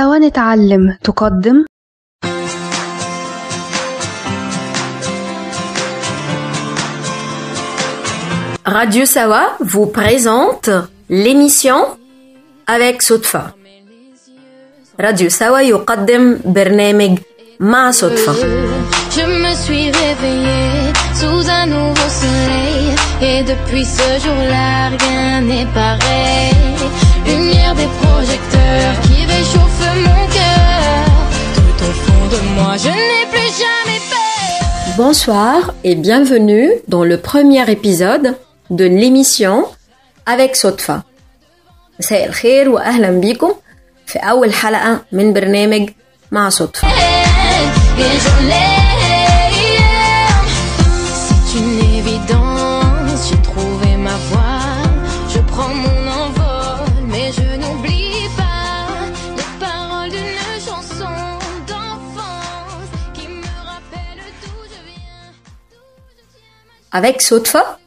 Radio Sawa vous présente l'émission avec Sotfa. Radio Sawa يقدم برنامج ma Sotfa. Je me suis réveillée sous un nouveau soleil et depuis ce jour-là rien n'est pareil lumière des projecteurs qui réchauffe mon cœur. Tout au fond de moi, je n'ai plus jamais peur. Bonsoir et bienvenue dans le premier épisode de l'émission avec Sotfa. مساء الخير واهلا بيكم في اول حلقه من برنامج مع صدفه avec Sotfa,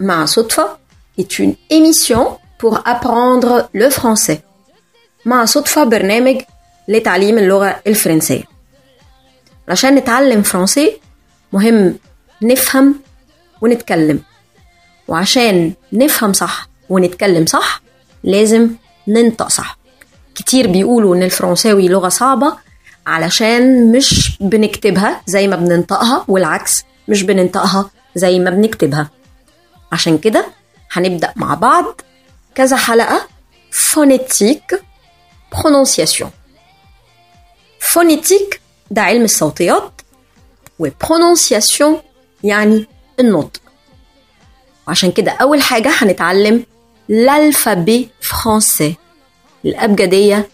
Ma Sotfa est une émission pour apprendre le français. مع صدفة برنامج لتعليم اللغة الفرنسية علشان نتعلم فرنسي مهم نفهم ونتكلم وعشان نفهم صح ونتكلم صح لازم ننطق صح كتير بيقولوا ان الفرنساوي لغة صعبة علشان مش بنكتبها زي ما بننطقها والعكس مش بننطقها زي ما بنكتبها عشان كده هنبدأ مع بعض كذا حلقة phonétique برونونسياسيون phonétique ده علم الصوتيات و prononciation يعني النطق عشان كده أول حاجة هنتعلم لالفابي français الأبجدية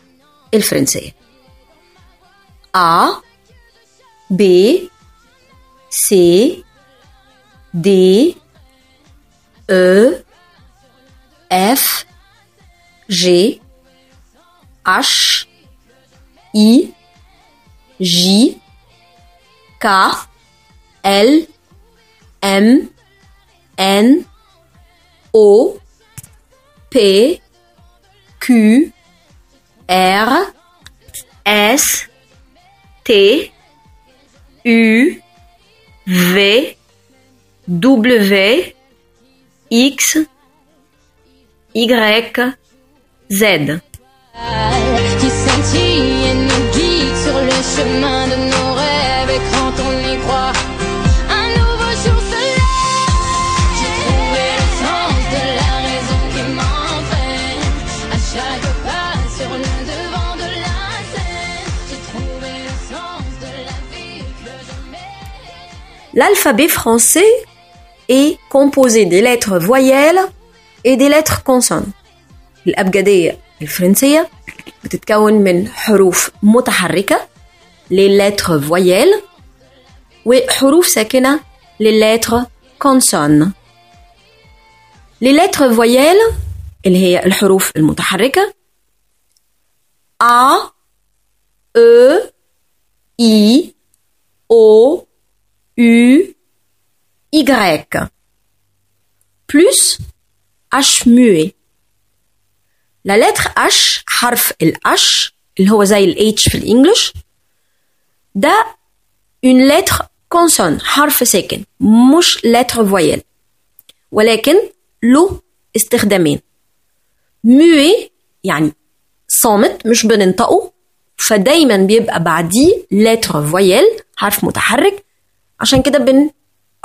الفرنسية A B C D E F G H I J K L M N O P Q R S T U V W X Y Z qui scintille et nous sur le chemin de nos rêves et quand on y croit un nouveau jour se lève j'ai trouvé le sens de la raison qui m'entraîne à chaque pas sur le devant de la scène j'ai trouvé le sens de la vie que je mène L'alphabet français et composé des lettres voyelles et des lettres consonnes. le français بتتكون من حروف متحركة les lettres voyelles وحروف ساكنة les lettres consonnes. Les lettres voyelles اللي هي الحروف المتحركة A, E, I, O, U, Y. Plus H muet. La lettre H حرف ال H اللي هو زي ال H في الإنجليش ده une lettre consonne حرف ساكن مش lettre voyelle ولكن له استخدامين muet يعني صامت مش بننطقه فدايما بيبقى بعديه lettre voyelle حرف متحرك عشان كده بن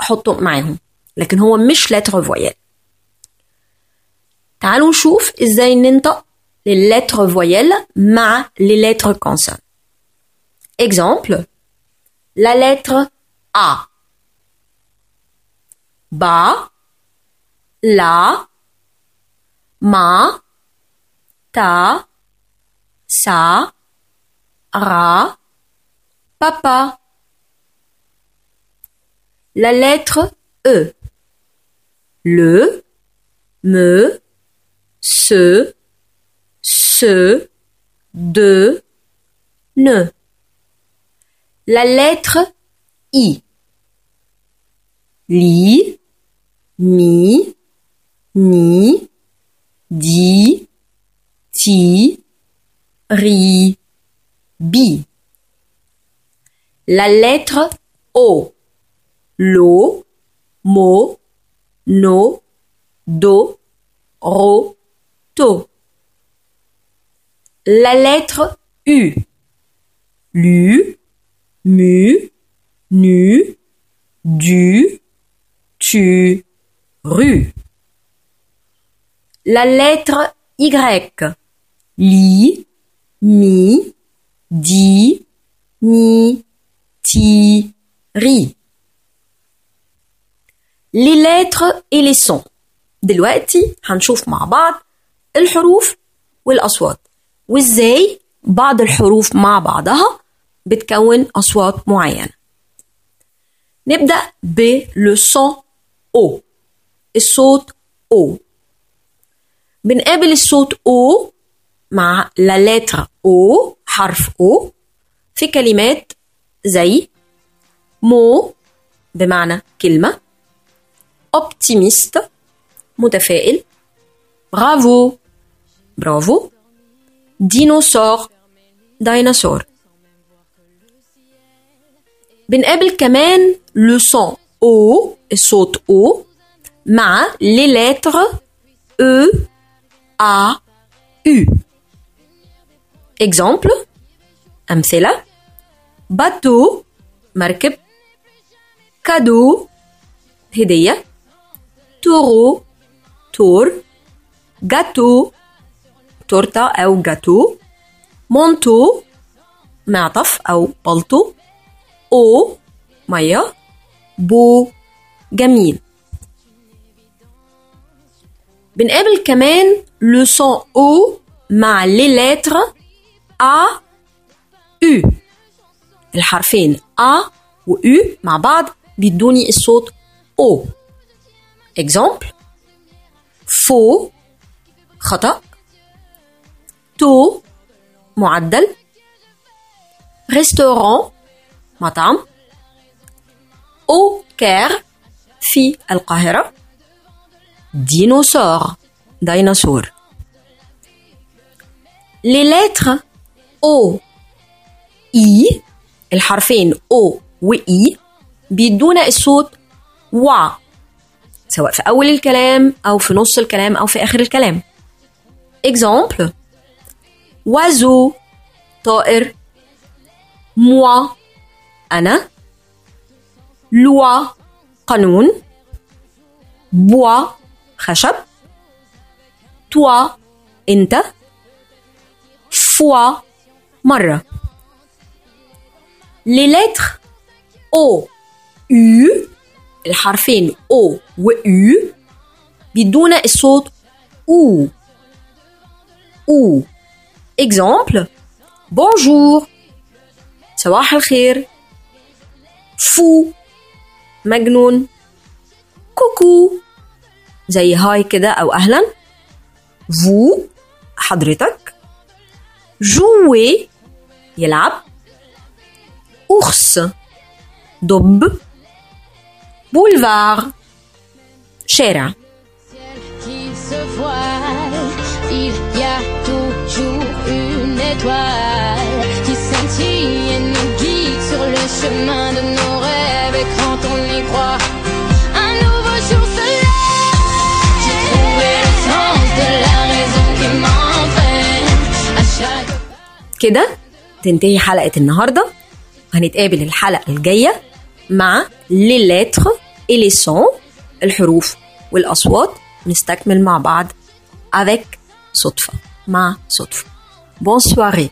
Mais ce n'est pas une lettre voyelle. Voyons comment on les lettres voyelles ma les lettres concernées. Exemple. La lettre A. B. L. M. T. S. R. Papa. La lettre E. Le, me, se, ce, de, ne. La lettre I. Li, mi, ni, di, ti, ri, bi. La lettre O lo, mo, no, do, ro, to. La lettre U. Lu, mu, nu, du, tu, ru. La lettre Y. Li, mi, di, ni, ti, ri. les lettres et les sons دلوقتي هنشوف مع بعض الحروف والاصوات وازاي بعض الحروف مع بعضها بتكون اصوات معينه نبدا ب لو سون او الصوت او بنقابل الصوت او مع لا لاتر او حرف او في كلمات زي مو بمعنى كلمه optimiste, متفائل. Bravo, bravo. Dinosaur, dinosaur. بنقابل ben kamen le son O, son O, ma les lettres E, A, U. Exemple, أمثلة, bateau, Marque. cadeau, Hedeya تورو تور جاتو تورتة أو جاتو manteau معطف أو بلطو eau مية beau جميل بنقابل كمان لو سون او مع لي لتر ا او الحرفين a و او مع بعض بيدوني الصوت او example faux خطأ taux معدل restaurant مطعم au Caire في القاهرة dinosaure ديناصور les lettres o i الحرفين أو اي بيدونا الصوت وا سواء في أول الكلام أو في نص الكلام أو في آخر الكلام example وازو طائر موا أنا لوا قانون بوا خشب توا أنت فوا مرة les lettres أو U الحرفين أو و U بدون الصوت أو أو اكزامبل بونجور صباح الخير فو مجنون كوكو زي هاي كده أو أهلا فو حضرتك جوي يلعب أخس دب بولفار شارع كده تنتهي حلقة النهاردة هنتقابل الحلقة الجاية مع les lettres et les sons الحروف والأصوات نستكمل مع بعض avec صدفه مع Sotfa. Bonne soirée